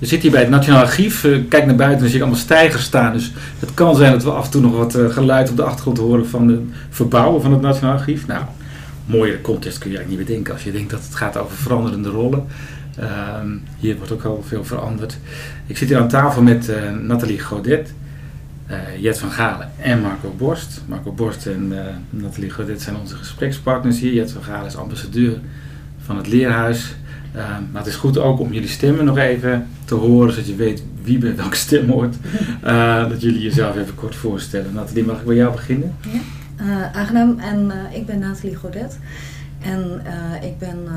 We zitten hier bij het Nationaal Archief. Uh, kijk naar buiten en zie ik allemaal stijgers staan. Dus het kan zijn dat we af en toe nog wat uh, geluid op de achtergrond horen van de verbouwen van het Nationaal Archief. Nou, mooiere context kun je eigenlijk niet bedenken als je denkt dat het gaat over veranderende rollen. Uh, hier wordt ook al veel veranderd. Ik zit hier aan tafel met uh, Nathalie Godet, Jet van Galen en Marco Borst. Marco Borst en Nathalie Godet zijn onze gesprekspartners hier. Jet van Galen is ambassadeur van het Leerhuis. Uh, maar het is goed ook om jullie stemmen nog even te horen, zodat je weet wie bij welke stem hoort. Uh, dat jullie jezelf even kort voorstellen. Nathalie, mag ik bij jou beginnen? Ja, uh, aangenaam. En ik ben Nathalie Godet. En ik ben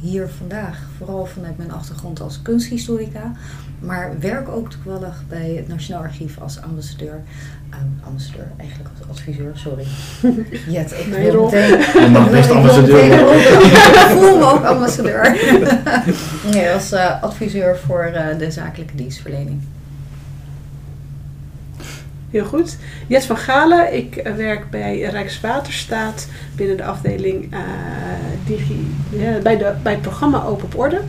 hier vandaag vooral vanuit mijn achtergrond als kunsthistorica. Maar werk ook toevallig bij het Nationaal Archief als ambassadeur. Um, ambassadeur, eigenlijk als adviseur, sorry. Jet, ik nee, wil meteen... Je mag best ambassadeur Ik voel me ook ambassadeur. nee, als uh, adviseur voor uh, de zakelijke dienstverlening. Heel goed. Jet van Galen, ik werk bij Rijkswaterstaat binnen de afdeling Digi, ja, bij, de, bij het programma Open op Orde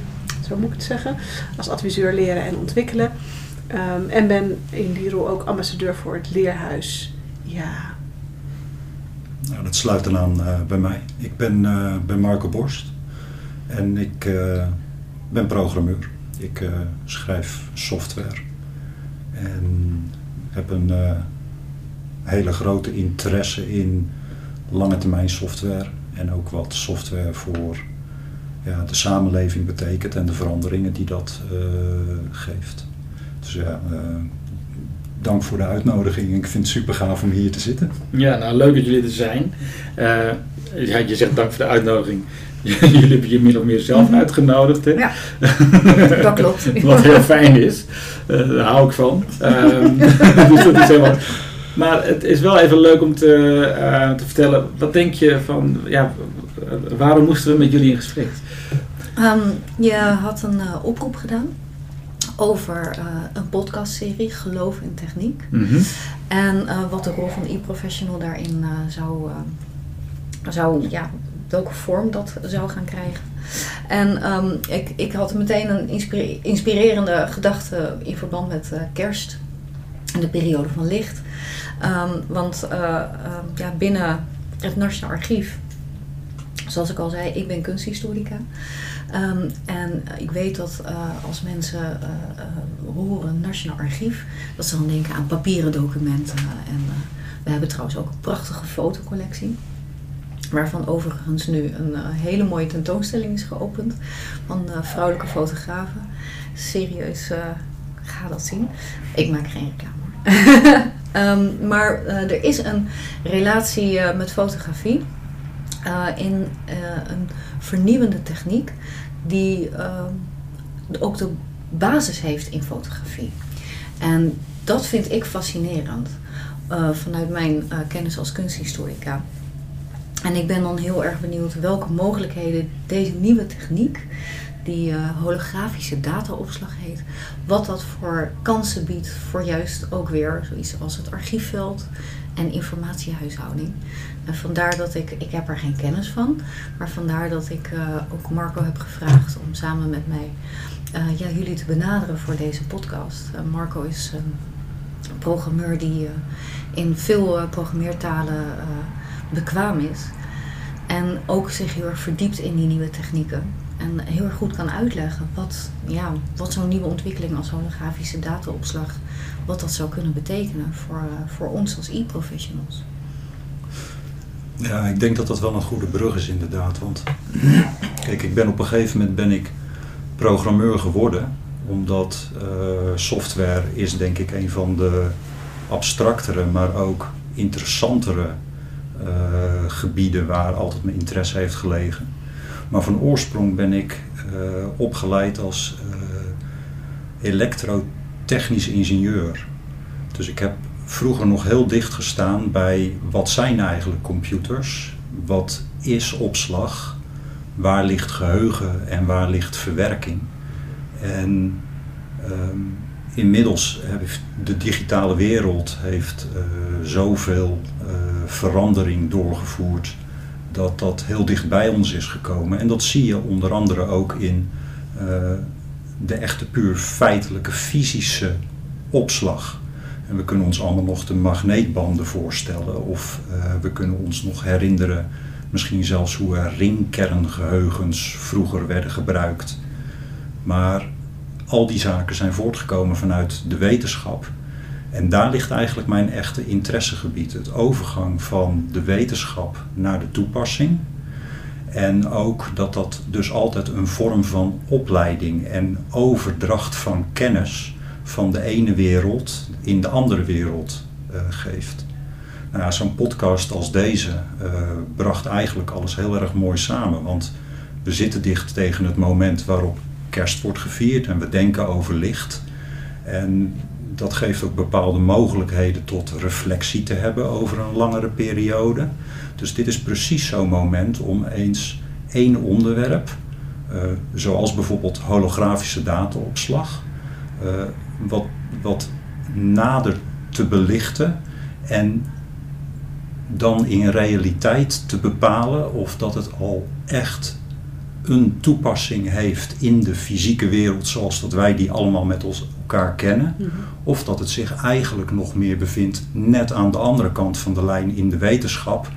zo moet ik het zeggen, als adviseur leren en ontwikkelen. Um, en ben in die rol ook ambassadeur voor het leerhuis. Ja. Nou, dat sluit dan aan uh, bij mij. Ik ben, uh, Marco Borst en ik uh, ben programmeur. Ik schrijf software en heb een hele grote interesse in lange termijn software en ook wat software voor ja, de samenleving betekent en de veranderingen die dat geeft. Dus ja, uh, dank voor de uitnodiging. Ik vind het super gaaf om hier te zitten. Ja, nou leuk dat jullie er zijn. Uh, ja, je zegt dank voor de uitnodiging. jullie hebben je min of meer zelf uitgenodigd. Hè? Ja, dat klopt. Wat heel fijn is. daar hou ik van. Um, dus dat is helemaal... Maar het is wel even leuk om te, uh, te vertellen. Wat denk je van, ja, waarom moesten we met jullie in gesprek? Um, je had een uh, oproep gedaan over uh, een podcastserie Geloof in Techniek. Mhm. Mm -hmm. En wat de rol van e-professional daarin zou, zou, ja, welke vorm dat zou gaan krijgen. En um, ik, ik had meteen een inspire inspirerende gedachte in verband met kerst en de periode van licht. Um, want uh, ja, binnen het Nationaal Archief, zoals ik al zei, ik ben kunsthistorica. Um, en ik weet dat uh, als mensen horen Nationaal Archief, dat ze dan denken aan papieren documenten. en we hebben trouwens ook een prachtige fotocollectie. Waarvan overigens nu een hele mooie tentoonstelling is geopend van vrouwelijke fotografen. Serieus, ga dat zien. Ik maak geen reclame. Um, maar uh, er is een relatie uh, met fotografie uh, in een vernieuwende techniek die ook de basis heeft in fotografie. En dat vind ik fascinerend vanuit mijn kennis als kunsthistorica. En ik ben dan heel erg benieuwd welke mogelijkheden deze nieuwe techniek die uh, holografische dataopslag heet. Wat dat voor kansen biedt voor juist ook weer zoiets als het archiefveld en informatiehuishouding. En vandaar dat ik, ik heb er geen kennis van, maar vandaar dat ik uh, ook Marco heb gevraagd om samen met mij uh, ja, jullie te benaderen voor deze podcast. Marco is een programmeur die in veel programmeertalen bekwaam is. En ook zich heel erg verdiept in die nieuwe technieken. En heel erg goed kan uitleggen wat, ja, wat zo'n nieuwe ontwikkeling als holografische dataopslag, wat dat zou kunnen betekenen voor, eh, voor ons als e-professionals. Ja, ik denk dat dat wel een goede brug is inderdaad. Want kijk, ik ben op een gegeven moment ben ik programmeur geworden. Omdat eh, software is denk ik een van de abstractere, maar ook interessantere uh, gebieden waar altijd mijn interesse heeft gelegen. Maar van oorsprong ben ik uh, opgeleid als elektrotechnisch ingenieur. Dus ik heb vroeger nog heel dicht gestaan bij wat zijn eigenlijk computers, wat is opslag, waar ligt geheugen en waar ligt verwerking. En um, inmiddels heeft de digitale wereld heeft uh, zoveel verandering doorgevoerd dat dat heel dicht bij ons is gekomen. En dat zie je onder andere ook in uh, de echte puur feitelijke fysische opslag. En we kunnen ons allemaal nog de magneetbanden voorstellen. Of uh, we kunnen ons nog herinneren, misschien zelfs hoe er ringkerngeheugens vroeger werden gebruikt. Maar al die zaken zijn voortgekomen vanuit de wetenschap. En daar ligt eigenlijk mijn echte interessegebied. Het overgang van de wetenschap naar de toepassing. En ook dat dat dus altijd een vorm van opleiding en overdracht van kennis van de ene wereld in de andere wereld uh, geeft. Nou Zo'n podcast als deze uh, bracht eigenlijk alles heel erg mooi samen. Want we zitten dicht tegen het moment waarop kerst wordt gevierd en we denken over licht. En dat geeft ook bepaalde mogelijkheden tot reflectie te hebben over een langere periode. Dus dit is precies zo'n moment om eens één onderwerp, uh, zoals bijvoorbeeld holografische dataopslag, uh, wat, wat nader te belichten en dan in realiteit te bepalen of dat het al echt een toepassing heeft in de fysieke wereld zoals dat wij die allemaal met ons elkaar kennen. Mm -hmm. Of dat het zich eigenlijk nog meer bevindt net aan de andere kant van de lijn in de wetenschap.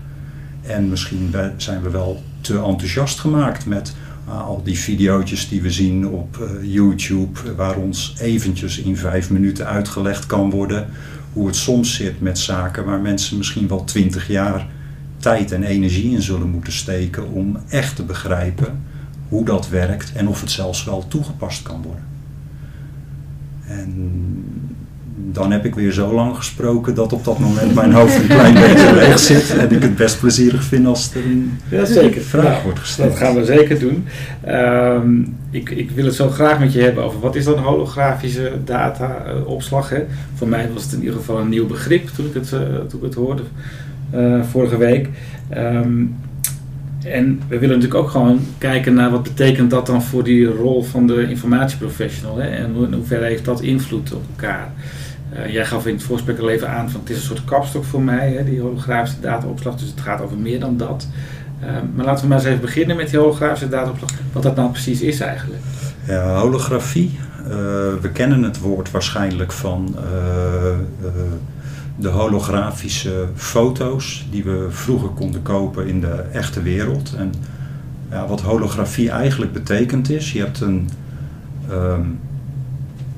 En misschien zijn we wel te enthousiast gemaakt met uh, al die video's die we zien op uh, YouTube, waar ons eventjes in vijf minuten uitgelegd kan worden hoe het soms zit met zaken waar mensen misschien wel twintig jaar tijd en energie in zullen moeten steken om echt te begrijpen hoe dat werkt en of het zelfs wel toegepast kan worden. En dan heb ik weer zo lang gesproken dat op dat moment mijn hoofd een klein beetje leeg zit. En ik het best plezierig vind als er een ja, zeker. vraag wordt gesteld. Dat gaan we zeker doen. Um, ik, ik, wil het zo graag met je hebben over wat is dan holografische dataopslag. Uh, Voor mij was het in ieder geval een nieuw begrip toen ik het, uh, toen ik het hoorde uh, vorige week. Um, en we willen natuurlijk ook gewoon kijken naar wat betekent dat dan voor die rol van de informatieprofessional. Hè? En in hoeverre heeft dat invloed op elkaar. Uh, jij gaf in het voorgesprek al even aan van het is een soort kapstok voor mij, hè, die holografische dataopslag. Dus het gaat over meer dan dat. Uh, maar laten we maar eens even beginnen met die holografische dataopslag. Wat dat nou precies is eigenlijk. Ja, holografie. Uh, we kennen het woord waarschijnlijk van de holografische foto's die we vroeger konden kopen in de echte wereld. En ja, wat holografie eigenlijk betekent is, je hebt een, um,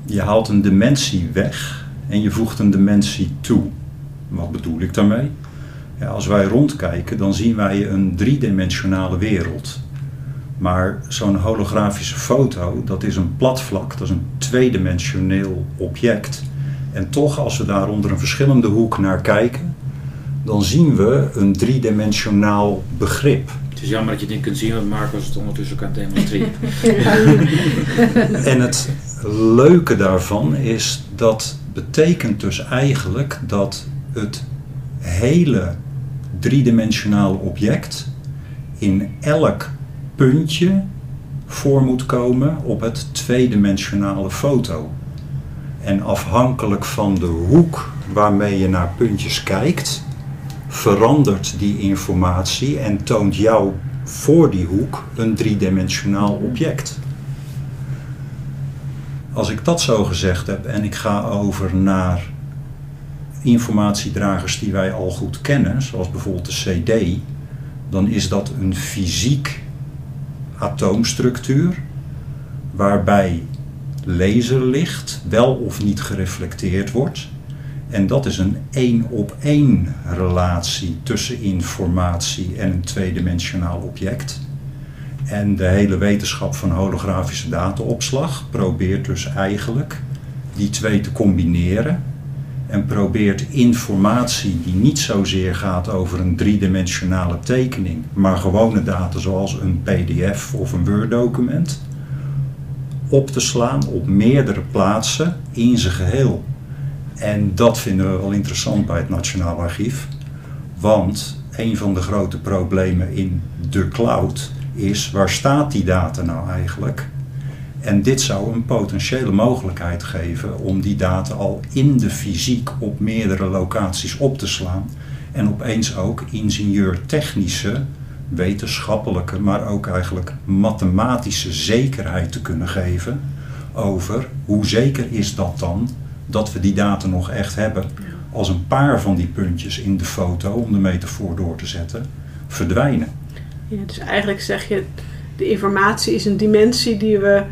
je haalt een dimensie weg en je voegt een dimensie toe. Wat bedoel ik daarmee? Ja, als wij rondkijken, dan zien wij een driedimensionale wereld. Maar zo'n holografische foto, dat is een platvlak, dat is een tweedimensioneel object. En toch, als we daar onder een verschillende hoek naar kijken, dan zien we een driedimensionaal begrip. Het is jammer dat je het niet kunt zien, want Marcus het ondertussen kan demonstreren. en het leuke daarvan is dat betekent dus eigenlijk dat het hele driedimensionale object in elk puntje voor moet komen op het tweedimensionale foto. En afhankelijk van de hoek waarmee je naar puntjes kijkt, verandert die informatie en toont jou voor die hoek een driedimensionaal object. Als ik dat zo gezegd heb en ik ga over naar informatiedragers die wij al goed kennen, zoals bijvoorbeeld de CD, dan is dat een fysiek atoomstructuur, waarbij laserlicht wel of niet gereflecteerd wordt. En dat is een één op één relatie tussen informatie en een tweedimensionaal object. En de hele wetenschap van holografische dataopslag probeert dus eigenlijk die twee te combineren. En probeert informatie die niet zozeer gaat over een driedimensionale tekening, maar gewone data zoals een PDF of een Word-document, op te slaan op meerdere plaatsen in zijn geheel. En dat vinden we wel interessant bij het Nationaal Archief. Want een van de grote problemen in de cloud is waar staat die data nou eigenlijk? En dit zou een potentiële mogelijkheid geven om die data al in de fysiek op meerdere locaties op te slaan. En opeens ook ingenieurtechnische, wetenschappelijke, maar ook eigenlijk mathematische zekerheid te kunnen geven over hoe zeker is dat dan dat we die data nog echt hebben. Als een paar van die puntjes in de foto, om de metafoor door te zetten, verdwijnen. Ja, dus eigenlijk zeg je, de informatie is een dimensie die we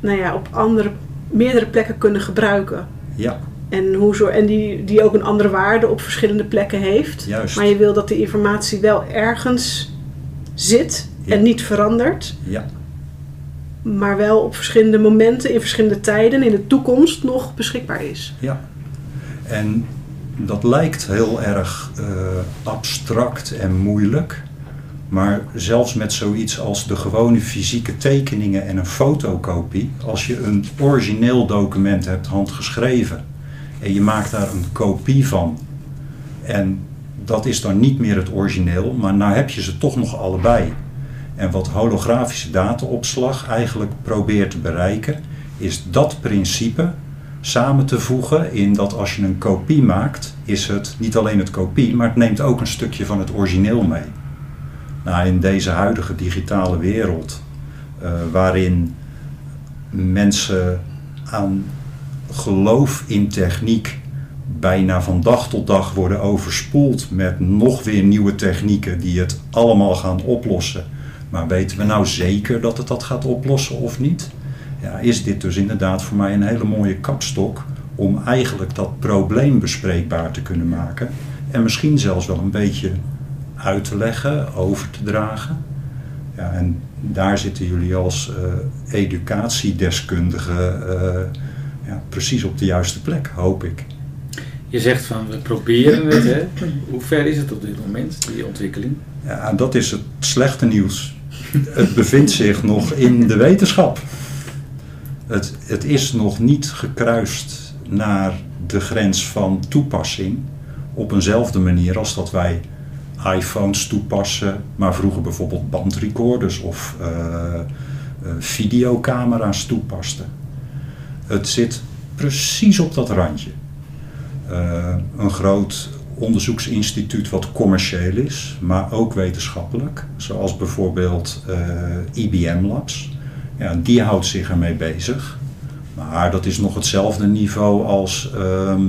nou ja, op andere, meerdere plekken kunnen gebruiken. Ja, En, hoe zo, en die, die ook een andere waarde op verschillende plekken heeft. juist. Maar je wil dat de informatie wel ergens zit Ja. en niet verandert. Ja, Maar wel op verschillende momenten, in verschillende tijden, in de toekomst nog beschikbaar is. ja. En dat lijkt heel erg eh, abstract en moeilijk. Maar zelfs met zoiets als de gewone fysieke tekeningen en een fotocopie, als je een origineel document hebt handgeschreven en je maakt daar een kopie van, en dat is dan niet meer het origineel, maar nou heb je ze toch nog allebei. En wat holografische dataopslag eigenlijk probeert te bereiken, is dat principe samen te voegen in dat als je een kopie maakt, is het niet alleen het kopie, maar het neemt ook een stukje van het origineel mee. Nou, in deze huidige digitale wereld, eh, waarin mensen aan geloof in techniek bijna van dag tot dag worden overspoeld met nog weer nieuwe technieken die het allemaal gaan oplossen. Maar weten we nou zeker dat het dat gaat oplossen of niet? Ja, is dit dus inderdaad voor mij een hele mooie kapstok om eigenlijk dat probleem bespreekbaar te kunnen maken. En misschien zelfs wel een beetje uit te leggen, over te dragen. Ja, en daar zitten jullie als eh educatiedeskundigen eh, ja, precies op de juiste plek, hoop ik. Je zegt van we proberen het, hè? Hoe ver is het op dit moment, die ontwikkeling? Ja, dat is het slechte nieuws. Het bevindt zich nog in de wetenschap. Het, het is nog niet gekruist naar de grens van toepassing op eenzelfde manier als dat wij iPhones toepassen, maar vroeger bijvoorbeeld bandrecorders of eh, eh, videocamera's toepasten. Het zit precies op dat randje. Eh, een groot onderzoeksinstituut wat commercieel is, maar ook wetenschappelijk, zoals bijvoorbeeld eh, IBM Labs. Ja, die houdt zich ermee bezig. Maar dat is nog hetzelfde niveau als ehm,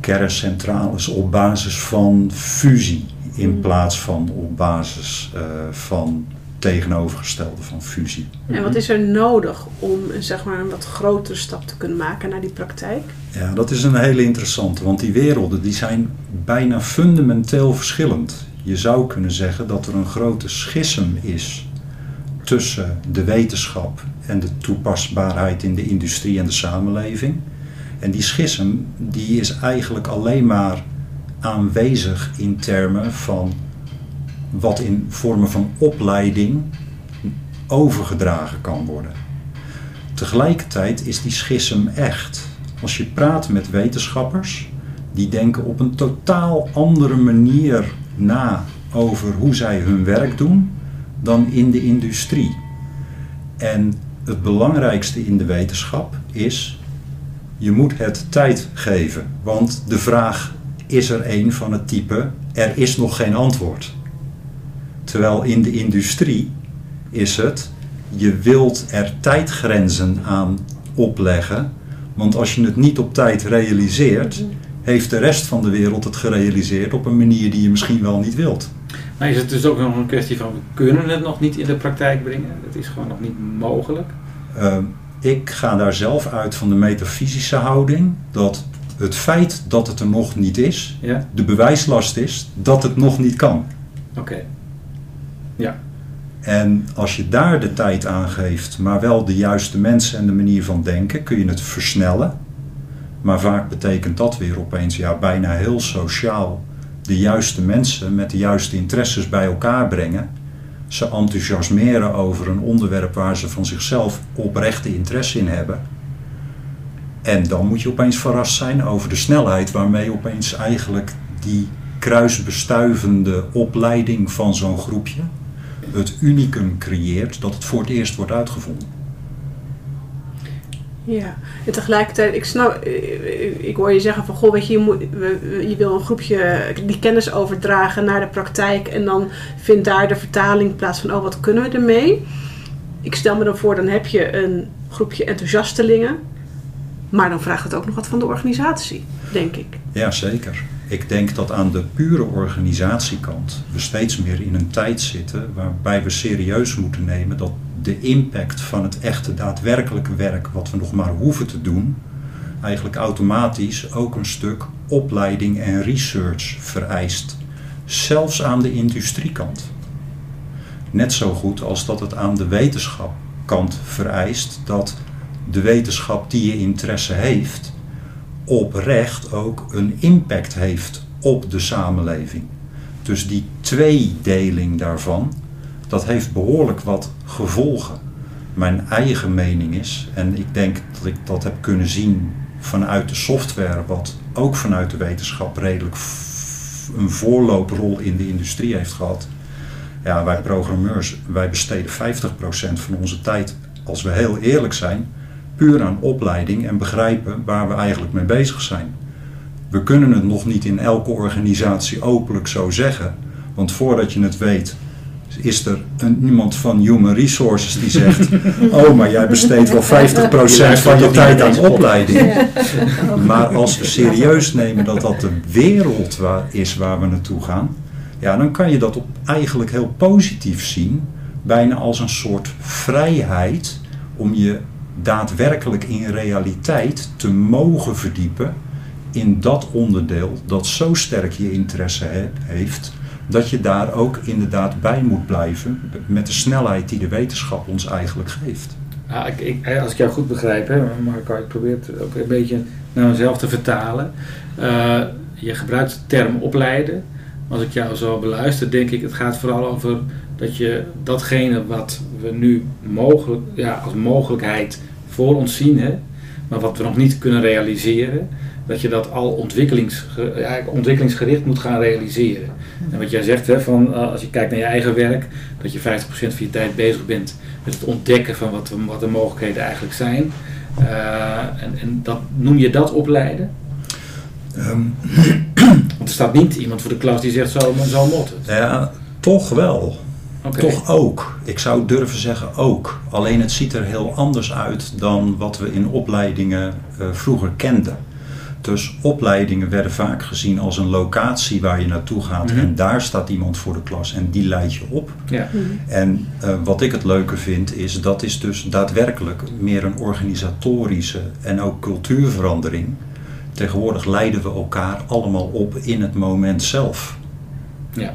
kerncentrales op basis van fusie in Mm. plaats van op basis eh, van tegenovergestelde van fusie. En wat is er nodig om zeg maar, een wat grotere stap te kunnen maken naar die praktijk? Ja, dat is een hele interessante, want die werelden die zijn bijna fundamenteel verschillend. Je zou kunnen zeggen dat er een grote schism is tussen de wetenschap en de toepasbaarheid in de industrie en de samenleving. En die schism die is eigenlijk alleen maar aanwezig in termen van wat in vormen van opleiding overgedragen kan worden. Tegelijkertijd is die schism echt. Als je praat met wetenschappers, die denken op een totaal andere manier na over hoe zij hun werk doen dan in de industrie. En het belangrijkste in de wetenschap is, je moet het tijd geven. Want de vraag is er een van het type, er is nog geen antwoord. Terwijl in de industrie is het, je wilt er tijdgrenzen aan opleggen. Want als je het niet op tijd realiseert, heeft de rest van de wereld het gerealiseerd op een manier die je misschien wel niet wilt. Maar is het dus ook nog een kwestie van we kunnen het nog niet in de praktijk brengen? Het is gewoon nog niet mogelijk. Uh, ik ga daar zelf uit van de metafysische houding dat het feit dat het er nog niet is, Ja? de bewijslast is dat het nog niet kan. Oké. Ja. En als je daar de tijd aan geeft, maar wel de juiste mensen en de manier van denken, kun je het versnellen. Maar vaak betekent dat weer opeens ja, bijna heel sociaal de juiste mensen met de juiste interesses bij elkaar brengen. Ze enthousiasmeren over een onderwerp waar ze van zichzelf oprechte interesse in hebben. En dan moet je opeens verrast zijn over de snelheid waarmee opeens eigenlijk die kruisbestuivende opleiding van zo'n groepje het unicum creëert dat het voor het eerst wordt uitgevonden. Ja, en tegelijkertijd, ik snap, eh, ik hoor je zeggen van, goh, weet je, je, moet, je wil een groepje die kennis overdragen naar de praktijk en dan vindt daar de vertaling plaats van, oh, wat kunnen we ermee? Ik stel me dan voor, dan heb je een groepje enthousiastelingen, maar dan vraagt het ook nog wat van de organisatie, denk ik. Ja, zeker. Ik denk dat aan de pure organisatiekant we steeds meer in een tijd zitten waarbij we serieus moeten nemen dat de impact van het echte daadwerkelijke werk wat we nog maar hoeven te doen, eigenlijk automatisch ook een stuk opleiding en research vereist. Zelfs aan de industriekant. Net zo goed als dat het aan de wetenschapkant vereist dat de wetenschap die je interesse heeft, oprecht ook een impact heeft op de samenleving. Dus die tweedeling daarvan, dat heeft behoorlijk wat gevolgen. Mijn eigen mening is, en ik denk dat ik dat heb kunnen zien vanuit de software, wat ook vanuit de wetenschap redelijk een voorlooprol in de industrie heeft gehad. Ja, wij programmeurs, wij besteden 50% van onze tijd, als we heel eerlijk zijn, puur aan opleiding en begrijpen waar we eigenlijk mee bezig zijn. We kunnen het nog niet in elke organisatie openlijk zo zeggen, want voordat je het weet, is er een, iemand van Human Resources die zegt: Oh, maar jij besteedt wel 50% van je tijd aan opleiding. Maar als we serieus nemen dat dat de wereld waar, is waar we naartoe gaan, ja, dan kan je dat op eigenlijk heel positief zien, bijna als een soort vrijheid om je daadwerkelijk in realiteit te mogen verdiepen in dat onderdeel dat zo sterk je interesse he- heeft, dat je daar ook inderdaad bij moet blijven met de snelheid die de wetenschap ons eigenlijk geeft. Ik, ik, als ik jou goed begrijp, hè, Marco, ik probeer het ook een beetje naar mezelf te vertalen. Eh, je gebruikt de term opleiden. Als ik jou zo beluister, denk ik, het gaat vooral over dat je datgene wat we nu mogelijk, ja, als mogelijkheid voor ons zien, hè, maar wat we nog niet kunnen realiseren, dat je dat al ontwikkelingsge, ja, ontwikkelingsgericht moet gaan realiseren. En wat jij zegt, hè, van, eh, als je kijkt naar je eigen werk, dat je 50% van je tijd bezig bent met het ontdekken van wat, wat de mogelijkheden eigenlijk zijn. Eh, en, en dat, noem je dat opleiden? Ehm, Want er staat niet iemand voor de klas die zegt zo, zo moet het. ja, toch wel. Toch ook. Ik zou durven zeggen ook. Alleen het ziet er heel anders uit dan wat we in opleidingen eh, vroeger kenden. Dus opleidingen werden vaak gezien als een locatie waar je naartoe gaat. Mhm. En daar staat iemand voor de klas en die leidt je op. Ja. En eh, wat ik het leuke vind is, dat is dus daadwerkelijk meer een organisatorische en ook cultuurverandering. Tegenwoordig leiden we elkaar allemaal op in het moment zelf. Ja.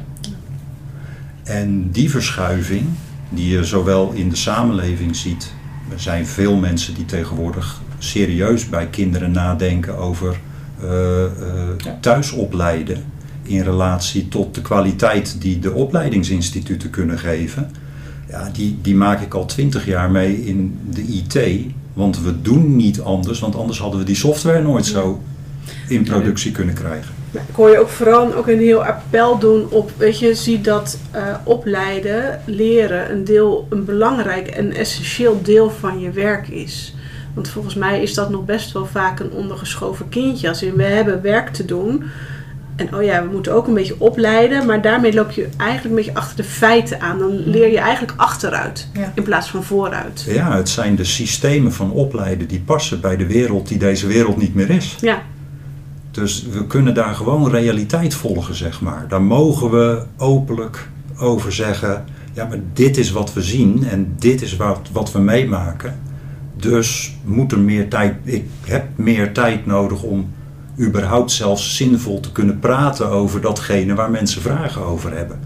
En die verschuiving, die je zowel in de samenleving ziet, er zijn veel mensen die tegenwoordig serieus bij kinderen nadenken over eh, eh, Ja. thuis opleiden in relatie tot de kwaliteit die de opleidingsinstituten kunnen geven. Ja, die, die maak ik al twintig jaar mee in de IT. Want we doen niet anders, want anders hadden we die software nooit zo in productie kunnen krijgen. Ik hoor je ook vooral ook een heel appel doen op, weet je, zie dat eh, opleiden, leren een deel, een belangrijk en essentieel deel van je werk is. Want volgens mij is dat nog best wel vaak een ondergeschoven kindje. Als in, we hebben werk te doen. En oh ja, we moeten ook een beetje opleiden. Maar daarmee loop je eigenlijk een beetje achter de feiten aan. Dan leer je eigenlijk achteruit Ja. in plaats van vooruit. Ja, het zijn de systemen van opleiden die passen bij de wereld die deze wereld niet meer is. Ja, Dus we kunnen daar gewoon realiteit volgen, zeg maar. Daar mogen we openlijk over zeggen: ja, maar dit is wat we zien en dit is wat, wat we meemaken. Dus moet er meer tijd, ik heb meer tijd nodig om überhaupt zelfs zinvol te kunnen praten over datgene waar mensen vragen over hebben.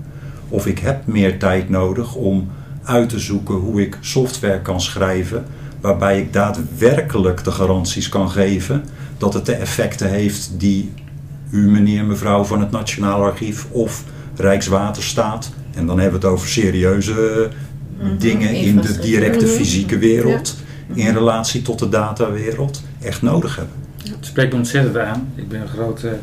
Of ik heb meer tijd nodig om uit te zoeken hoe ik software kan schrijven waarbij ik daadwerkelijk de garanties kan geven dat het de effecten heeft die u, meneer, mevrouw van het Nationaal Archief of Rijkswaterstaat, en dan hebben we het over serieuze Mhm. dingen in de directe Mhm. fysieke wereld, in relatie tot de datawereld, echt nodig hebben. Het spreekt me ontzettend aan. Ik ben een grote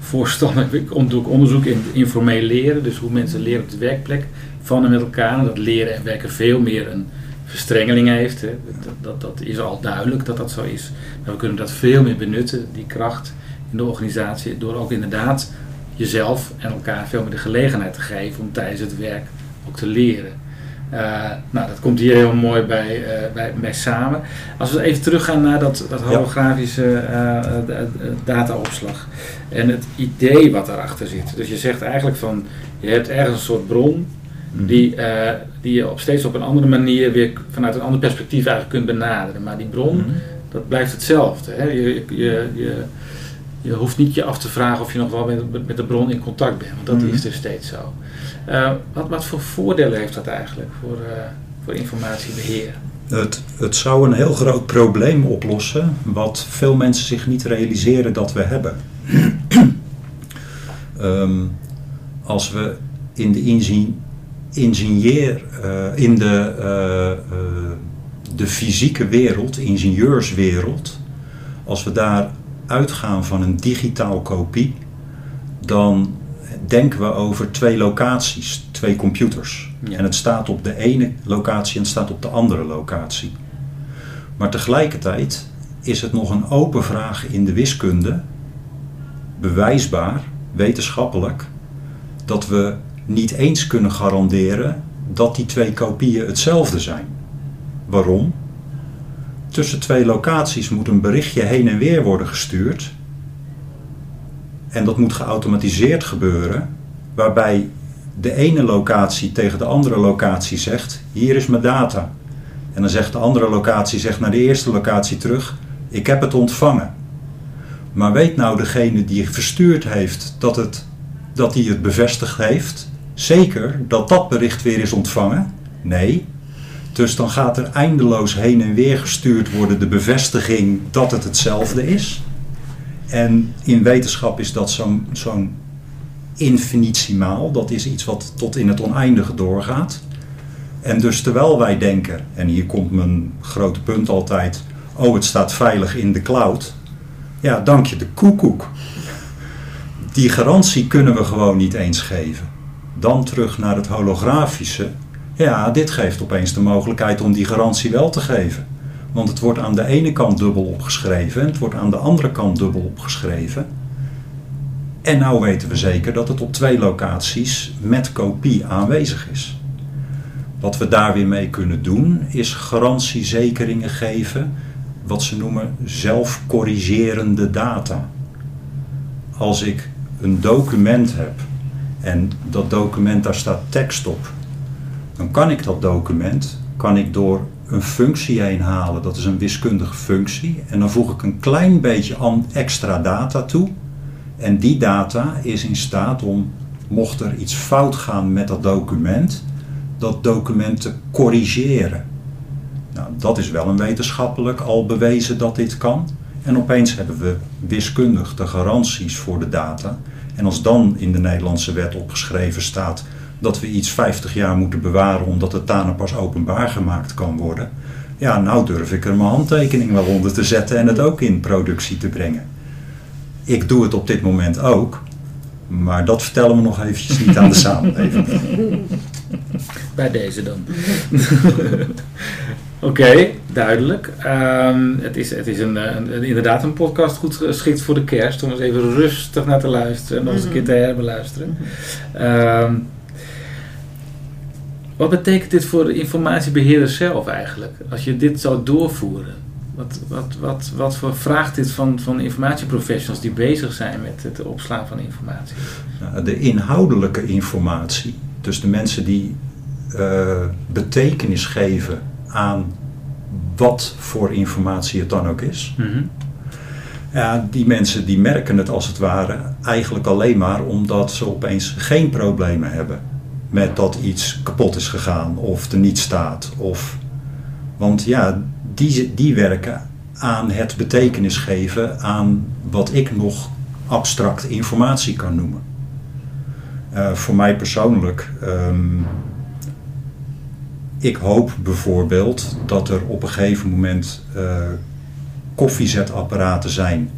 voorstander. Ik doe ook onderzoek in informeel leren. Dus hoe mensen leren op de werkplek van en met elkaar. En dat leren en werken veel meer een verstrengeling heeft. Hè. Dat, dat, dat is al duidelijk dat dat zo is. Maar we kunnen dat veel meer benutten, die kracht in de organisatie. Door ook inderdaad jezelf en elkaar veel meer de gelegenheid te geven om tijdens het werk ook te leren. Eh, nou, dat komt hier heel mooi bij, eh, bij, bij samen. Als we even teruggaan naar dat, dat holografische eh, dataopslag en het idee wat daarachter zit. Dus je zegt eigenlijk van, je hebt ergens een soort bron die, eh, die je op steeds op een andere manier weer vanuit een ander perspectief eigenlijk kunt benaderen. Maar die bron, Mhm. dat blijft hetzelfde. Hè? Je, je, je, je hoeft niet je af te vragen of je nog wel met, met de bron in contact bent, want dat Mhm. is dus steeds zo. Eh, wat, wat voor voordelen heeft dat eigenlijk voor, eh, voor informatiebeheer? Het, het zou een heel groot probleem oplossen, wat veel mensen zich niet realiseren dat we hebben. Ehm, als we in de inzi- ingenieur, eh, in de, eh, eh, de fysieke wereld, ingenieurswereld, als we daar uitgaan van een digitaal kopie, dan denken we over twee locaties, twee computers. Ja. En het staat op de ene locatie en het staat op de andere locatie. Maar tegelijkertijd is het nog een open vraag in de wiskunde, bewijsbaar, wetenschappelijk, dat we niet eens kunnen garanderen dat die twee kopieën hetzelfde zijn. Waarom? Tussen twee locaties moet een berichtje heen en weer worden gestuurd. En dat moet geautomatiseerd gebeuren, waarbij de ene locatie tegen de andere locatie zegt: Hier is mijn data. En dan zegt de andere locatie zegt naar de eerste locatie terug: Ik heb het ontvangen. Maar weet nou degene die verstuurd heeft dat, het, dat hij het bevestigd heeft, zeker dat dat bericht weer is ontvangen? Nee. Dus dan gaat er eindeloos heen en weer gestuurd worden de bevestiging dat het hetzelfde is. En in wetenschap is dat zo'n infinitimaal. Dat is iets wat tot in het oneindige doorgaat. En dus terwijl wij denken, en hier komt mijn grote punt altijd, oh het staat veilig in de cloud. Ja, dank je de koekoek. Die garantie kunnen we gewoon niet eens geven. Dan terug naar het holografische. Ja, dit geeft opeens de mogelijkheid om die garantie wel te geven. Want het wordt aan de ene kant dubbel opgeschreven en het wordt aan de andere kant dubbel opgeschreven. En nou weten we zeker dat het op twee locaties met kopie aanwezig is. Wat we daar weer mee kunnen doen is garantiezekeringen geven, wat ze noemen zelfcorrigerende data. Als ik een document heb en dat document daar staat tekst op, dan kan ik dat document kan ik door een functie heen halen. Dat is een wiskundige functie. En dan voeg ik een klein beetje extra data toe. En die data is in staat om, mocht er iets fout gaan met dat document, dat document te corrigeren. Nou, dat is wel een wetenschappelijk al bewezen dat dit kan. En opeens hebben we wiskundig de garanties voor de data. En als dan in de Nederlandse wet opgeschreven staat dat we iets 50 jaar moeten bewaren omdat het daarna pas openbaar gemaakt kan worden. Ja, nou durf ik er mijn handtekening wel onder te zetten en het ook in productie te brengen. Ik doe het op dit moment ook, maar dat vertellen we nog eventjes niet aan de samenleving. Bij deze dan. Oké, duidelijk. Ehm, het is, het is een, een- een- inderdaad een podcast goed geschikt voor de kerst. Om eens even rustig naar te luisteren en nog eens een keer te herbeluisteren. Ehm, wat betekent dit voor de informatiebeheerder zelf eigenlijk? Als je dit zou doorvoeren. Wat, wat, wat, wat voor vraagt dit van, van informatieprofessionals die bezig zijn met het opslaan van informatie? Nou, De inhoudelijke informatie Dus de mensen die uh, betekenis geven aan wat voor informatie het dan ook is. Mhm. Ja, die mensen die merken het als het ware eigenlijk alleen maar omdat ze opeens geen problemen hebben met dat iets kapot is gegaan of er niet staat. Of, want ja, die, die werken aan het betekenis geven aan wat ik nog abstract informatie kan noemen. Uh, voor mij persoonlijk, um, ik hoop bijvoorbeeld dat er op een gegeven moment uh, koffiezetapparaten zijn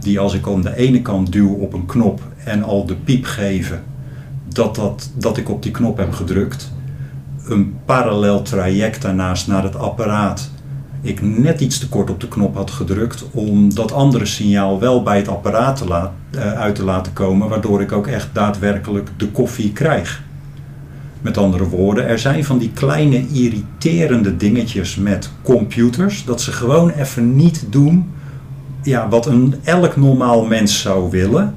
die als ik aan de ene kant duw op een knop en al de piep geven dat, dat, dat ik op die knop heb gedrukt, een parallel traject daarnaast naar het apparaat ik net iets te kort op de knop had gedrukt om dat andere signaal wel bij het apparaat te laat, uh, uit te laten komen, waardoor ik ook echt daadwerkelijk de koffie krijg. Met andere woorden, er zijn van die kleine irriterende dingetjes met computers, dat ze gewoon even niet doen ja, wat een elk normaal mens zou willen.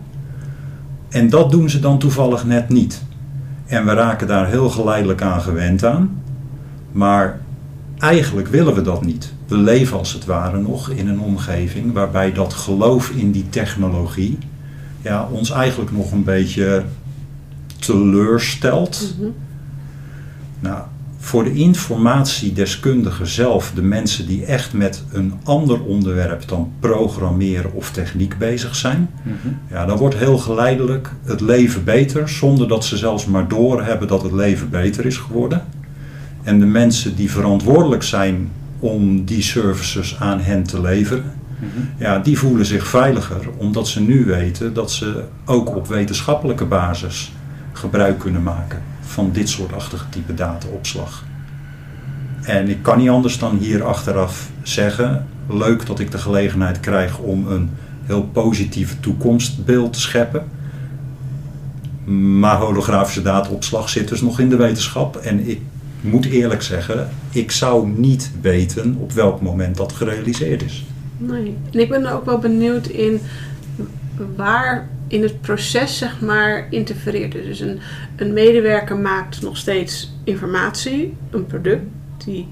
En dat doen ze dan toevallig net niet. En we raken daar heel geleidelijk aan gewend aan. Maar eigenlijk willen we dat niet. We leven als het ware nog in een omgeving waarbij dat geloof in die technologie ja, ons eigenlijk nog een beetje teleurstelt. Mhm. Nou, voor de informatiedeskundigen zelf, de mensen die echt met een ander onderwerp dan programmeren of techniek bezig zijn, Mhm. ja, dan wordt heel geleidelijk het leven beter, zonder dat ze zelfs maar doorhebben dat het leven beter is geworden. En de mensen die verantwoordelijk zijn om die services aan hen te leveren, Mhm. ja, die voelen zich veiliger, omdat ze nu weten dat ze ook op wetenschappelijke basis gebruik kunnen maken van dit soortachtige type dataopslag. En ik kan niet anders dan hier achteraf zeggen, leuk dat ik de gelegenheid krijg om een heel positieve toekomstbeeld te scheppen. Maar holografische dataopslag zit dus nog in de wetenschap. En ik moet eerlijk zeggen, ik zou niet weten op welk moment dat gerealiseerd is. Nee. En ik ben ook wel benieuwd in waar in het proces zeg maar interfereert. Dus een, een medewerker maakt nog steeds informatie, een product, die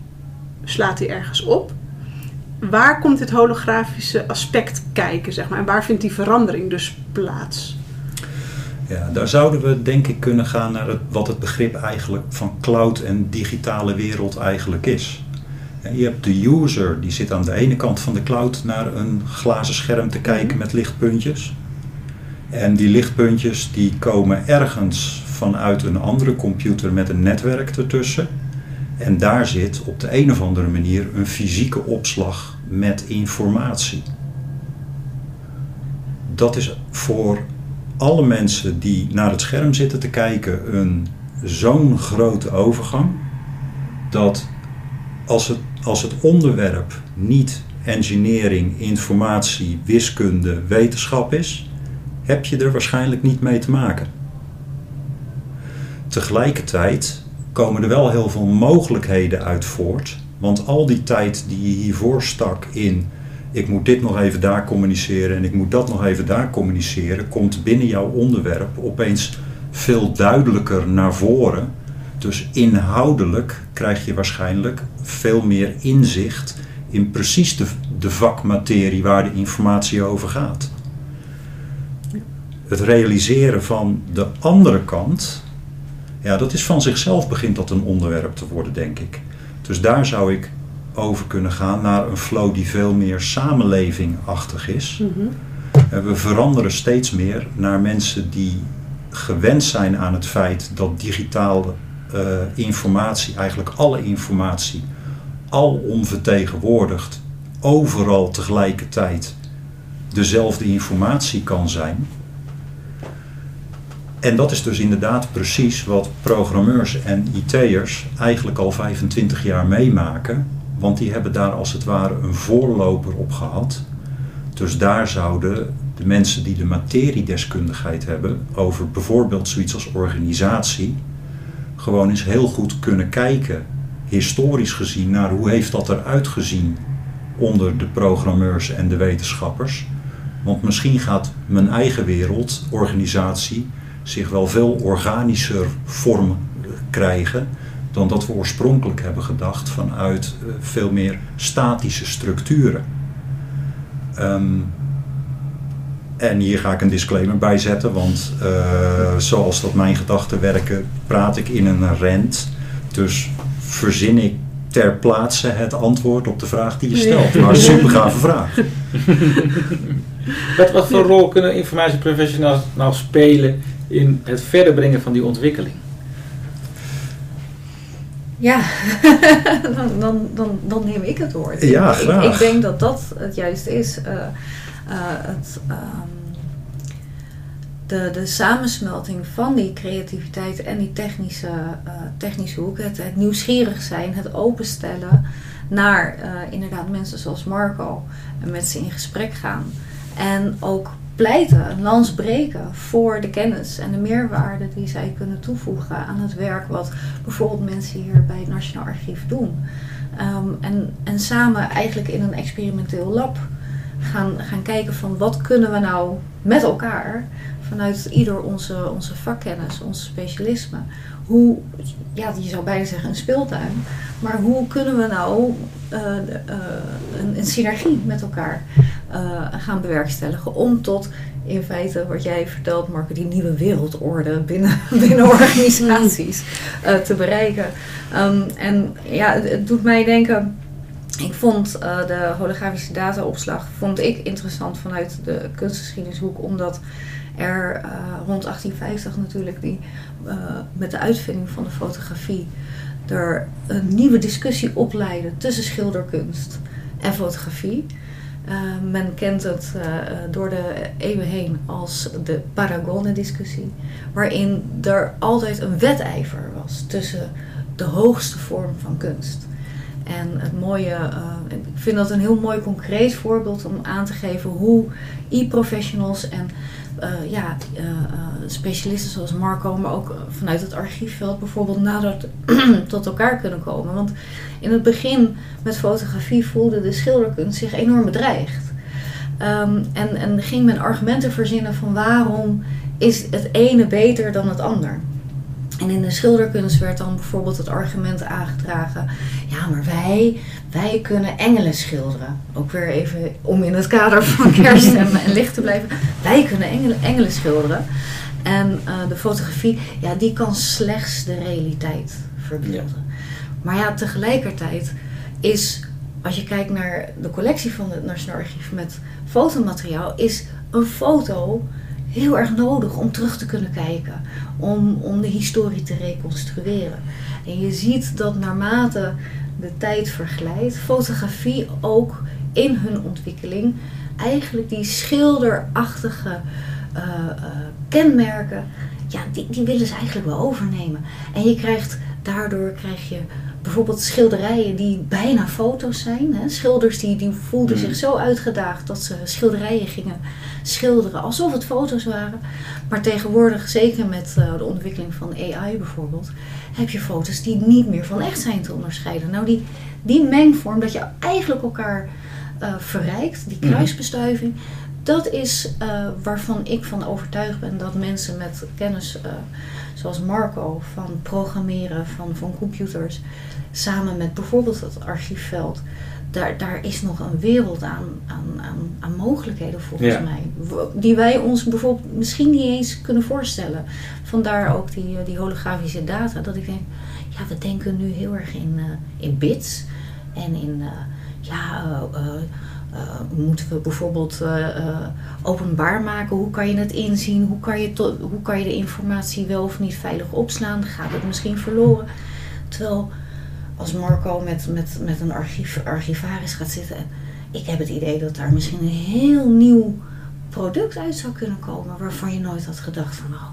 slaat hij ergens op. Waar komt dit holografische aspect kijken, zeg maar? En waar vindt die verandering dus plaats? Ja, daar zouden we denk ik kunnen gaan naar het, wat het begrip eigenlijk van cloud en digitale wereld eigenlijk is. Je hebt de user, die zit aan de ene kant van de cloud naar een glazen scherm te kijken met lichtpuntjes. En die lichtpuntjes die komen ergens vanuit een andere computer met een netwerk ertussen. En daar zit op de een of andere manier een fysieke opslag met informatie. Dat is voor alle mensen die naar het scherm zitten te kijken een zo'n grote overgang dat als het, als het onderwerp niet engineering, informatie, wiskunde, wetenschap is, heb je er waarschijnlijk niet mee te maken. Tegelijkertijd komen er wel heel veel mogelijkheden uit voort, want al die tijd die je hiervoor stak in ik moet dit nog even daar communiceren en ik moet dat nog even daar communiceren, komt binnen jouw onderwerp opeens veel duidelijker naar voren. Dus inhoudelijk krijg je waarschijnlijk veel meer inzicht in precies de, de vakmaterie waar de informatie over gaat. Het realiseren van de andere kant, ja, dat is van zichzelf begint dat een onderwerp te worden, denk ik. Dus daar zou ik over kunnen gaan naar een flow die veel meer samenlevingachtig is. En we veranderen steeds meer naar mensen die gewend zijn aan het feit dat digitale eh, informatie, eigenlijk alle informatie, al onvertegenwoordigd, overal tegelijkertijd dezelfde informatie kan zijn. En dat is dus inderdaad precies wat programmeurs en IT'ers eigenlijk al 25 jaar meemaken. Want die hebben daar als het ware een voorloper op gehad. Dus daar zouden de mensen die de materiedeskundigheid hebben over bijvoorbeeld zoiets als organisatie, gewoon eens heel goed kunnen kijken, historisch gezien, naar hoe heeft dat eruit gezien onder de programmeurs en de wetenschappers. Want misschien gaat mijn eigen wereld, organisatie, zich wel veel organischer vorm krijgen dan dat we oorspronkelijk hebben gedacht vanuit eh, veel meer statische structuren. Ehm, en hier ga ik een disclaimer bij zetten, want uh, zoals dat mijn gedachten werken, praat ik in een rent. Dus verzin ik ter plaatse het antwoord op de vraag die je stelt. Maar super gave vraag. wat, wat voor rol kunnen informatieprofessionals nou spelen in het verder brengen van die ontwikkeling? Ja, dan, dan, dan, dan neem ik het woord. Ja, graag. Ik, ik denk dat dat het juist is. Uh, uh, het, um, de, de samensmelting van die creativiteit en die technische, uh, technische hoek. Het, het, nieuwsgierig zijn, het openstellen naar inderdaad mensen zoals Marco. En met ze in gesprek gaan. En ook pleiten, een lans breken voor de kennis en de meerwaarde die zij kunnen toevoegen aan het werk wat bijvoorbeeld mensen hier bij het Nationaal Archief doen. Um, en, en samen eigenlijk in een experimenteel lab gaan, gaan kijken van wat kunnen we nou met elkaar vanuit ieder onze, onze vakkennis, onze specialisme. Hoe, ja, je zou bijna zeggen een speeltuin, maar hoe kunnen we nou een, een, synergie met elkaar uh, gaan bewerkstelligen om tot in feite wat jij vertelt, Marco, die nieuwe wereldorde binnen, binnen organisaties te bereiken. Um, en ja, het, het doet mij denken. Ik vond uh, de holografische dataopslag vond ik interessant vanuit de kunstgeschiedenishoek, omdat er uh, rond 1850 natuurlijk die, met de uitvinding van de fotografie er een nieuwe discussie opleidde tussen schilderkunst en fotografie. men kent het door de eeuwen heen als de Paragone-discussie, waarin er altijd een wedijver was tussen de hoogste vorm van kunst. En het mooie, uh, ik vind dat een heel mooi concreet voorbeeld om aan te geven hoe e-professionals en uh, ja, uh, specialisten zoals Marco, maar ook vanuit het archiefveld bijvoorbeeld nader tot elkaar kunnen komen. Want in het begin met fotografie voelde de schilderkunst zich enorm bedreigd. Um, en, en ging men argumenten verzinnen van waarom is het ene beter dan het ander. En in de schilderkunst werd dan bijvoorbeeld het argument aangedragen: ja, maar wij, wij kunnen engelen schilderen. Ook weer even om in het kader van kerst en, en licht te blijven. Wij kunnen engelen, engelen schilderen. En uh, de fotografie, ja, die kan slechts de realiteit verbeelden. Ja. Maar ja, tegelijkertijd is, als je kijkt naar de collectie van het Nationaal Archief met fotomateriaal, is een foto heel erg nodig om terug te kunnen kijken, om, om de historie te reconstrueren. En je ziet dat naarmate de tijd verglijdt, fotografie ook in hun ontwikkeling eigenlijk die schilderachtige uh, uh, kenmerken, ja, die, die willen ze eigenlijk wel overnemen. En je krijgt daardoor krijg je bijvoorbeeld schilderijen die bijna foto's zijn. Hè? Schilders die, die voelden mm. zich zo uitgedaagd dat ze schilderijen gingen schilderen alsof het foto's waren. Maar tegenwoordig, zeker met uh, de ontwikkeling van AI bijvoorbeeld, heb je foto's die niet meer van echt zijn te onderscheiden. Nou, die, die mengvorm, dat je eigenlijk elkaar uh, verrijkt, die kruisbestuiving, dat is uh, waarvan ik van overtuigd ben dat mensen met kennis zoals Marco van programmeren van, van computers, samen met bijvoorbeeld het archiefveld, daar, daar is nog een wereld aan, aan, aan, aan mogelijkheden volgens ja. mij. Die wij ons bijvoorbeeld misschien niet eens kunnen voorstellen. Vandaar ook die, die holografische data. Dat ik denk, ja, we denken nu heel erg in, uh, in bits. En in, ja, moeten we bijvoorbeeld openbaar maken? Hoe kan je het inzien? Hoe kan je, hoe kan je de informatie wel of niet veilig opslaan? Gaat het misschien verloren? Terwijl als Marco met, met, met een archief, archivaris gaat zitten. En ik heb het idee dat daar misschien een heel nieuw product uit zou kunnen komen. Waarvan je nooit had gedacht van nou,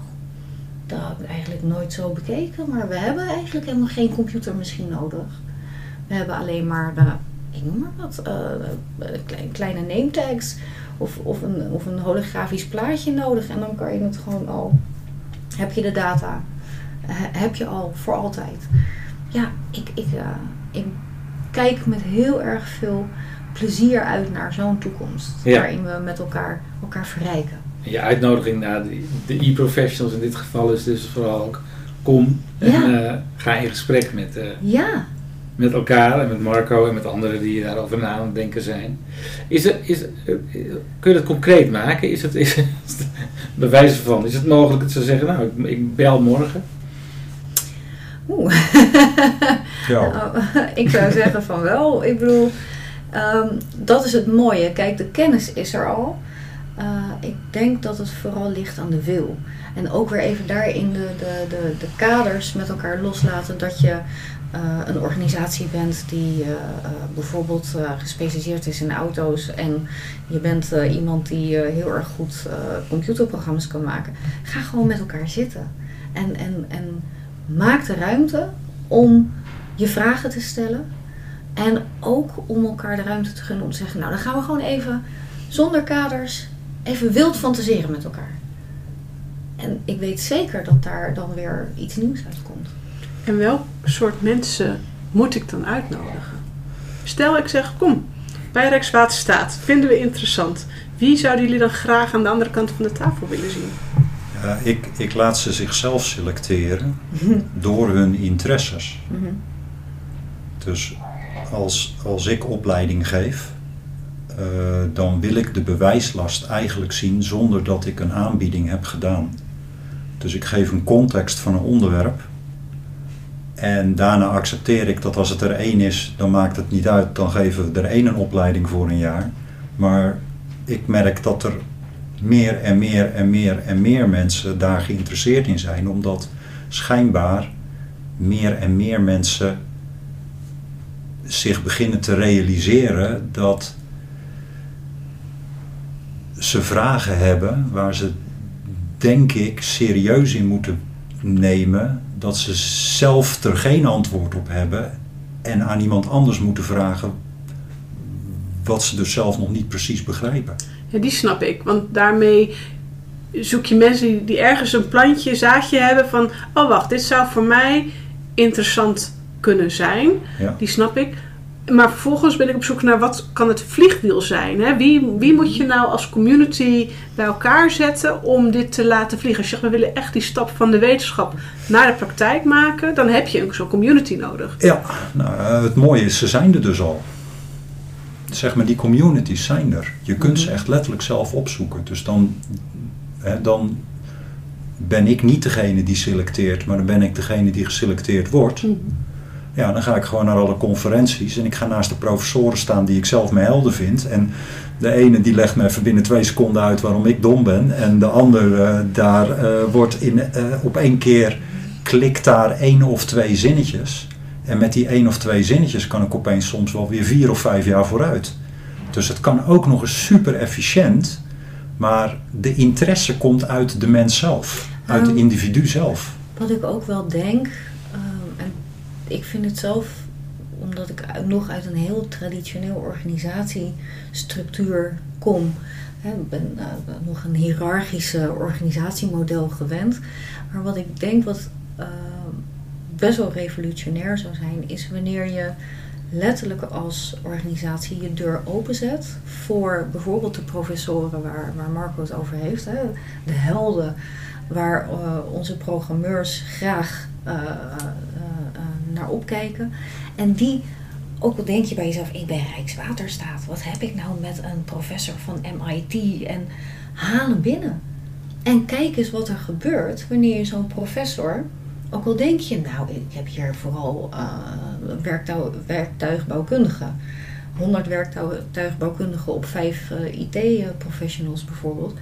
dat heb ik eigenlijk nooit zo bekeken. Maar we hebben eigenlijk helemaal geen computer misschien nodig. We hebben alleen maar de, ik noem maar wat, uh, kleine name tags. Of, of, een, of een holografisch plaatje nodig. En dan kan je het gewoon al, heb je de data. heb je al voor altijd ja, ik, ik, uh, ik kijk met heel erg veel plezier uit naar zo'n toekomst. Ja. Waarin we met elkaar, elkaar verrijken. En je uitnodiging naar de- e-professionals in dit geval is dus vooral ook kom en Ja. eh, ga in gesprek met, eh, Ja, met elkaar en met Marco en met anderen die daarover na aan het denken zijn. Is het, is, kun je dat concreet maken? Is het, is het bij wijze van, is het mogelijk dat ze zeggen, nou ik, ik bel morgen? oeh. Ja, Nou, ik zou zeggen van wel. Ik bedoel, ehm, dat is het mooie. Kijk, de kennis is er al. Eh, ik denk dat het vooral ligt aan de wil. En ook weer even daarin de, de, de, de kaders met elkaar loslaten. Dat je een organisatie bent die eh, eh, bijvoorbeeld eh, gespecialiseerd is in auto's. En je bent eh, iemand die eh, heel erg goed eh, computerprogramma's kan maken. Ga gewoon met elkaar zitten. En, en, en maak de ruimte om je vragen te stellen. En ook om elkaar de ruimte te gunnen om te zeggen, nou dan gaan we gewoon even zonder kaders, even wild fantaseren met elkaar. En ik weet zeker dat daar dan weer iets nieuws uitkomt. En welk soort mensen moet ik dan uitnodigen? Stel ik zeg, kom, bij Rijkswaterstaat, vinden we interessant. Wie zouden jullie dan graag aan de andere kant van de tafel willen zien? ja ik, ik laat ze zichzelf selecteren door hun interesses. Dus als, als ik opleiding geef, eh, dan wil ik de bewijslast eigenlijk zien zonder dat ik een aanbieding heb gedaan. Dus ik geef een context van een onderwerp. En daarna accepteer ik dat als het er één is, dan maakt het niet uit. Dan geven we er één een opleiding voor een jaar. Maar ik merk dat er meer en meer en meer en meer mensen daar geïnteresseerd in zijn. Omdat schijnbaar meer en meer mensen zich beginnen te realiseren dat ze vragen hebben waar ze denk ik serieus in moeten nemen dat ze zelf er geen antwoord op hebben en aan iemand anders moeten vragen wat ze dus zelf nog niet precies begrijpen. Ja, die snap ik. Want daarmee zoek je mensen die, ergens een plantje, zaadje hebben van... Oh wacht, dit zou voor mij interessant kunnen zijn. Ja. Die snap ik. Maar vervolgens ben ik op zoek naar wat kan het vliegwiel zijn. Hè? Wie, wie moet je nou als community bij elkaar zetten om dit te laten vliegen? Als je zegt, we willen echt die stap van de wetenschap naar de praktijk maken... dan heb je zo'n community nodig. Ja, nou, eh, het mooie is, ze zijn er dus al. Zeg maar, die communities zijn er. Je kunt ze echt letterlijk zelf opzoeken. Dus dan, hè, dan ben ik niet degene die selecteert, maar dan ben ik degene die geselecteerd wordt. Ja, dan ga ik gewoon naar alle conferenties en ik ga naast de professoren staan die ik zelf mijn helden vind. En de ene die legt me even binnen twee seconden uit waarom ik dom ben. En de ander eh, daar eh, wordt in, eh, op één keer klikt daar één of twee zinnetjes. En met die één of twee zinnetjes kan ik opeens soms wel weer vier of vijf jaar vooruit. Dus het kan ook nog eens super efficiënt. Maar de interesse komt uit de mens zelf. Uit de Ehm, individu zelf. Wat ik ook wel denk, en ik vind het zelf, omdat ik nog uit een heel traditioneel organisatiestructuur kom. Ik ben eh, nog een hiërarchische organisatiemodel gewend. Maar wat ik denk wat ehm, best wel revolutionair zou zijn, is wanneer je letterlijk als organisatie je deur openzet voor bijvoorbeeld de professoren waar, waar Marco het over heeft. Hè, de helden waar eh, onze programmeurs graag eh, eh, eh, opkijken. En die, ook al denk je bij jezelf, ik ben Rijkswaterstaat, wat heb ik nou met een professor van MIT? En haal hem binnen. En kijk eens wat er gebeurt wanneer je zo'n professor, ook al denk je, nou, ik heb hier vooral uh, werktuig, werktuigbouwkundigen. 100 werktuigbouwkundigen op 5 uh, IT-professionals bijvoorbeeld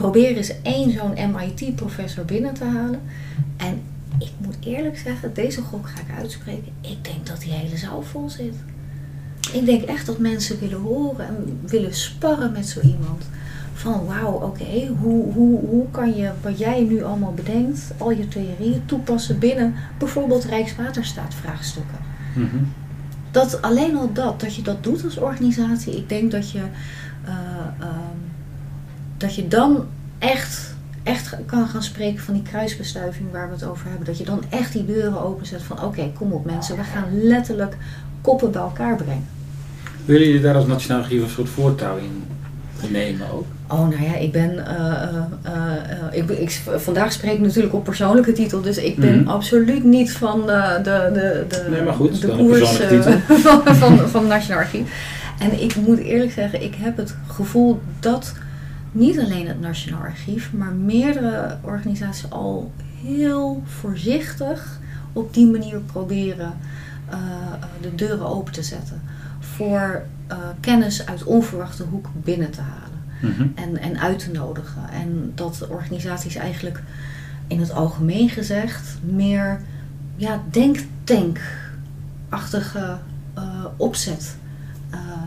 probeer eens één zo'n MIT-professor binnen te halen. En ik moet eerlijk zeggen, deze gok ga ik uitspreken. Ik denk dat die hele zaal vol zit. Ik denk echt dat mensen willen horen en willen sparren met zo iemand. Van wauw, oké, okay, hoe, hoe, hoe kan je wat jij nu allemaal bedenkt, al je theorieën toepassen binnen bijvoorbeeld Rijkswaterstaat vraagstukken. Mm -hmm. Dat alleen al dat, dat je dat doet als organisatie, ik denk dat je. Uh, uh, dat je dan echt, echt kan gaan spreken van die kruisbestuiving waar we het over hebben. Dat je dan echt die deuren openzet van oké, okay, kom op mensen, we gaan letterlijk koppen bij elkaar brengen. Willen jullie daar als Nationaal Archief een soort voortouw in nemen ook? Oh, nou ja, ik ben. eh, eh, eh, ik, ik, vandaag spreek ik natuurlijk op persoonlijke titel, dus ik ben Mhm. absoluut niet van de, de, de, de, Nee, maar goed, de koers van, van, van Nationaal Archief. En ik moet eerlijk zeggen, ik heb het gevoel dat niet alleen het Nationaal Archief, maar meerdere organisaties al heel voorzichtig op die manier proberen eh, eh, de deuren open te zetten voor eh, kennis uit onverwachte hoek binnen te halen Mhm. en, en uit te nodigen. En dat organisaties eigenlijk in het algemeen gezegd meer ja, denktank-achtige eh, opzet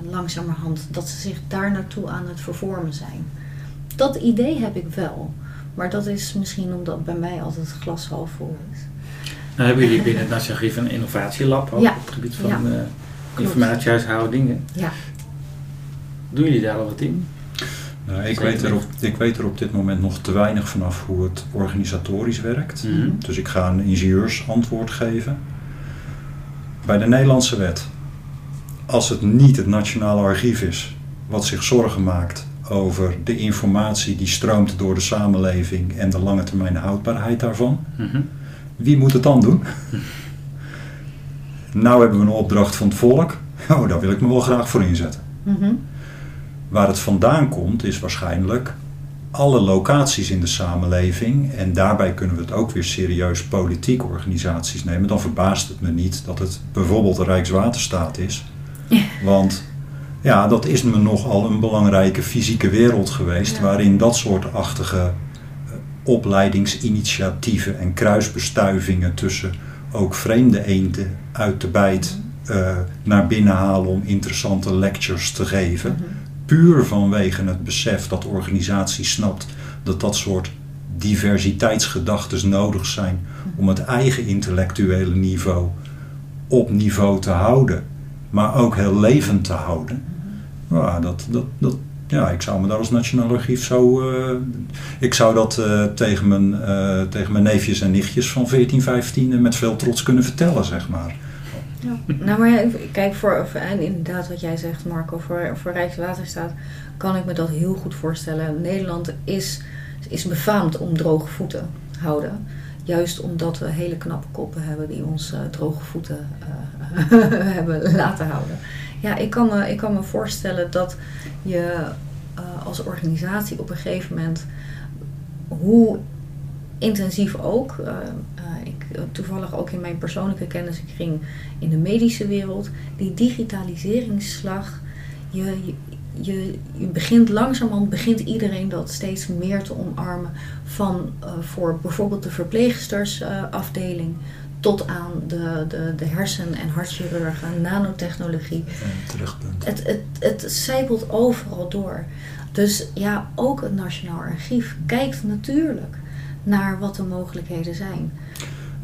langzamerhand. Dat ze zich daar naartoe aan het vervormen zijn. Dat idee heb ik wel. Maar dat is misschien omdat bij mij altijd het glas half vol is. Nou hebben jullie binnen het Nationaal Archief een innovatielab ook Ja. op het gebied van Ja. informatiehuishoudingen. Ja. Doen jullie daar al wat in? Nou, ik, weet er op, ik weet er op dit moment nog te weinig vanaf hoe het organisatorisch werkt. Mhm. Dus ik ga een ingenieursantwoord geven. Bij de Nederlandse wet, als het niet het Nationale Archief is wat zich zorgen maakt over de informatie die stroomt door de samenleving en de lange termijn houdbaarheid daarvan, Mhm. wie moet het dan doen? nou hebben we een opdracht van het volk. Oh, daar wil ik me wel graag voor inzetten. Mhm. Waar het vandaan komt is waarschijnlijk alle locaties in de samenleving. En daarbij kunnen we het ook weer serieus politieke organisaties nemen. Dan verbaast het me niet dat het bijvoorbeeld de Rijkswaterstaat is. Want ja, dat is me nogal een belangrijke fysieke wereld geweest. Ja. Waarin dat soort achtige eh, opleidingsinitiatieven en kruisbestuivingen tussen ook vreemde eenden uit de bijt eh, naar binnen halen om interessante lectures te geven Mhm. puur vanwege het besef dat de organisatie snapt dat dat soort diversiteitsgedachten nodig zijn om het eigen intellectuele niveau op niveau te houden, maar ook heel levend te houden. Ja, dat, dat, dat, ja, ik zou me daar als Nationaal Archief zo. eh, ik zou dat eh, tegen, mijn, eh, tegen mijn neefjes en nichtjes van 14, 15 met veel trots kunnen vertellen, zeg maar. Ja. Nou, maar ja, kijk, voor, en inderdaad wat jij zegt, Marco, voor, voor Rijkswaterstaat kan ik me dat heel goed voorstellen. Nederland is, is befaamd om droge voeten houden. Juist omdat we hele knappe koppen hebben die ons droge voeten hebben laten houden. Ja, ik kan me, ik kan me voorstellen dat je eh, als organisatie op een gegeven moment, hoe intensief ook, eh, eh, ik, toevallig ook in mijn persoonlijke kenniskring in de medische wereld, die digitaliseringsslag, je, je, je, je begint langzamerhand, begint iedereen dat steeds meer te omarmen van voor bijvoorbeeld de verpleegstersafdeling tot aan de, de, de hersen- en hartchirurgen, nanotechnologie. terecht punt. Het, het, het zijpelt overal door. Dus ja, ook het Nationaal Archief kijkt natuurlijk naar wat de mogelijkheden zijn.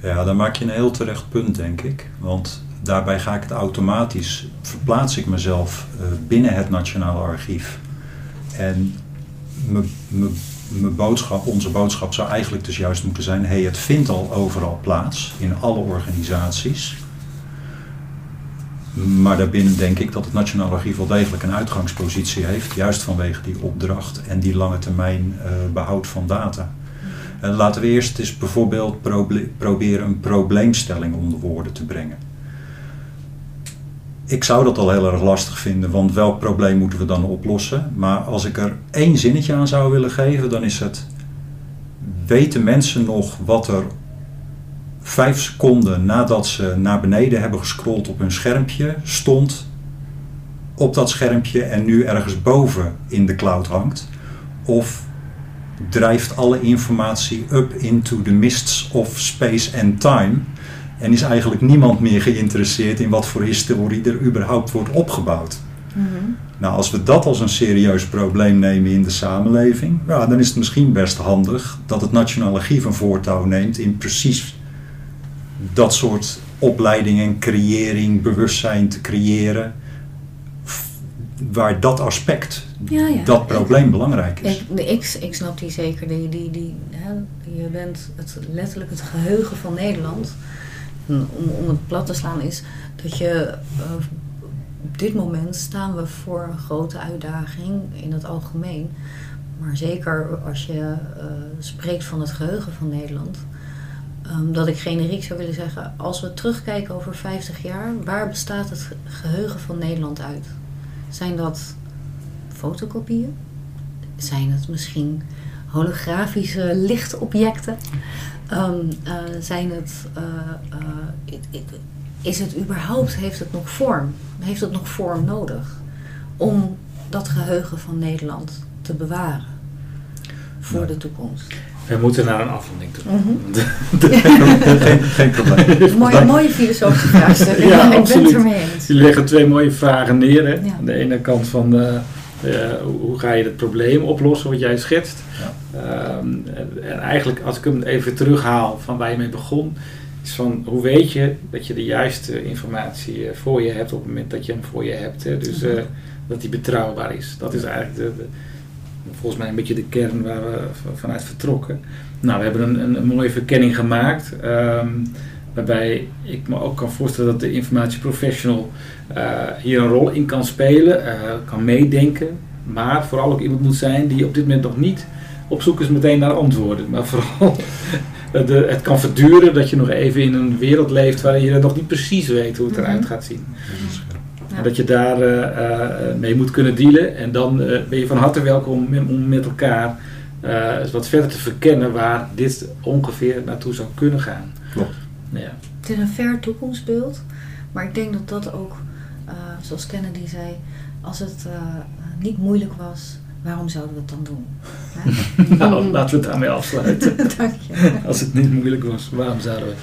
Ja, daar maak je een heel terecht punt, denk ik. Want daarbij ga ik het automatisch, verplaats ik mezelf eh, binnen het Nationale Archief. En me- me- mijn boodschap, onze boodschap zou eigenlijk dus juist moeten zijn: hey, het vindt al overal plaats, in alle organisaties. Maar daarbinnen denk ik dat het Nationaal Archief wel degelijk een uitgangspositie heeft, juist vanwege die opdracht en die lange termijn eh, behoud van data. En laten we eerst eens bijvoorbeeld proberen een probleemstelling onder woorden te brengen. Ik zou dat al heel erg lastig vinden, want welk probleem moeten we dan oplossen? Maar als ik er één zinnetje aan zou willen geven, dan is het: weten mensen nog wat er vijf seconden nadat ze naar beneden hebben gescrolld op hun schermpje stond op dat schermpje en nu ergens boven in de cloud hangt? Of drijft alle informatie up into the mists of space and time en is eigenlijk niemand meer geïnteresseerd in wat voor historie er überhaupt wordt opgebouwd? Nou, als we dat als een serieus probleem nemen in de samenleving, ja, dan is het misschien best handig dat het Nationaal Archief een voortouw neemt in precies dat soort opleiding en creëring, bewustzijn te creëren, waar dat aspect, Ja, ja. dat probleem belangrijk is. Ik, ik, ik snap die zeker. Die, die, die, hè, je bent het, letterlijk het geheugen van Nederland. Om, om het plat te slaan is dat je eh, op dit moment staan we voor een grote uitdaging in het algemeen. Maar zeker als je uh, spreekt van het geheugen van Nederland. Um, dat ik generiek zou willen zeggen, als we terugkijken over 50 jaar, waar bestaat het geheugen van Nederland uit? Zijn dat fotokopieën? Zijn het misschien holografische lichtobjecten? Um, uh, zijn het, uh, it, it, is het überhaupt, heeft het nog vorm? Heeft het nog vorm nodig om dat geheugen van Nederland te bewaren voor de toekomst? We moeten naar een afronding toe. Mhm. geen, geen probleem. mooie, mooie filosofische vraagstukken. Ja, ik ben het ermee eens. Jullie leggen twee mooie vragen neer. Hè? Ja. Aan de ene kant van uh, hoe ga je het probleem oplossen wat jij schetst. Ja. Um, en, en eigenlijk als ik hem even terughaal van waar je mee begon. Is van hoe weet je dat je de juiste informatie uh, voor je hebt op het moment dat je hem voor je hebt. Hè? Dus Mhm. dat die betrouwbaar is. Dat is eigenlijk de, de, volgens mij een beetje de kern waar we vanuit vertrokken. Nou, we hebben een, een, een mooie verkenning gemaakt. Um, waarbij ik me ook kan voorstellen dat de informatieprofessional uh, hier een rol in kan spelen, uh, kan meedenken. Maar vooral ook iemand moet zijn die op dit moment nog niet op zoek is meteen naar antwoorden. Maar vooral de, het kan verduren dat je nog even in een wereld leeft waarin je nog niet precies weet hoe het eruit gaat zien. Ja. En dat je daar uh, mee moet kunnen dealen. En dan ben je van harte welkom om met elkaar wat verder te verkennen waar dit ongeveer naartoe zou kunnen gaan. Klopt. Ja. Het is een ver toekomstbeeld, maar ik denk dat dat ook, uh, zoals Kennedy zei, als het uh, niet moeilijk was, waarom zouden we het dan doen? nou, laten we het daarmee afsluiten. Dank je. Als het niet moeilijk was, waarom zouden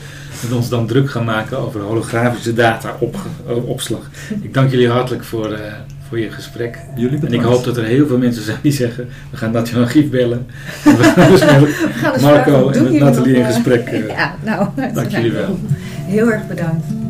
we ons dan druk gaan maken over holografische data op, opslag? Ik dank jullie hartelijk voor, uh, voor je gesprek. Jullie en ik hoop dat er heel veel mensen zijn die zeggen, we gaan Nathalie Archief bellen. We gaan dus met Marco en met Nathalie in nog, gesprek. ja, nou, dank jullie wel. Heel erg bedankt.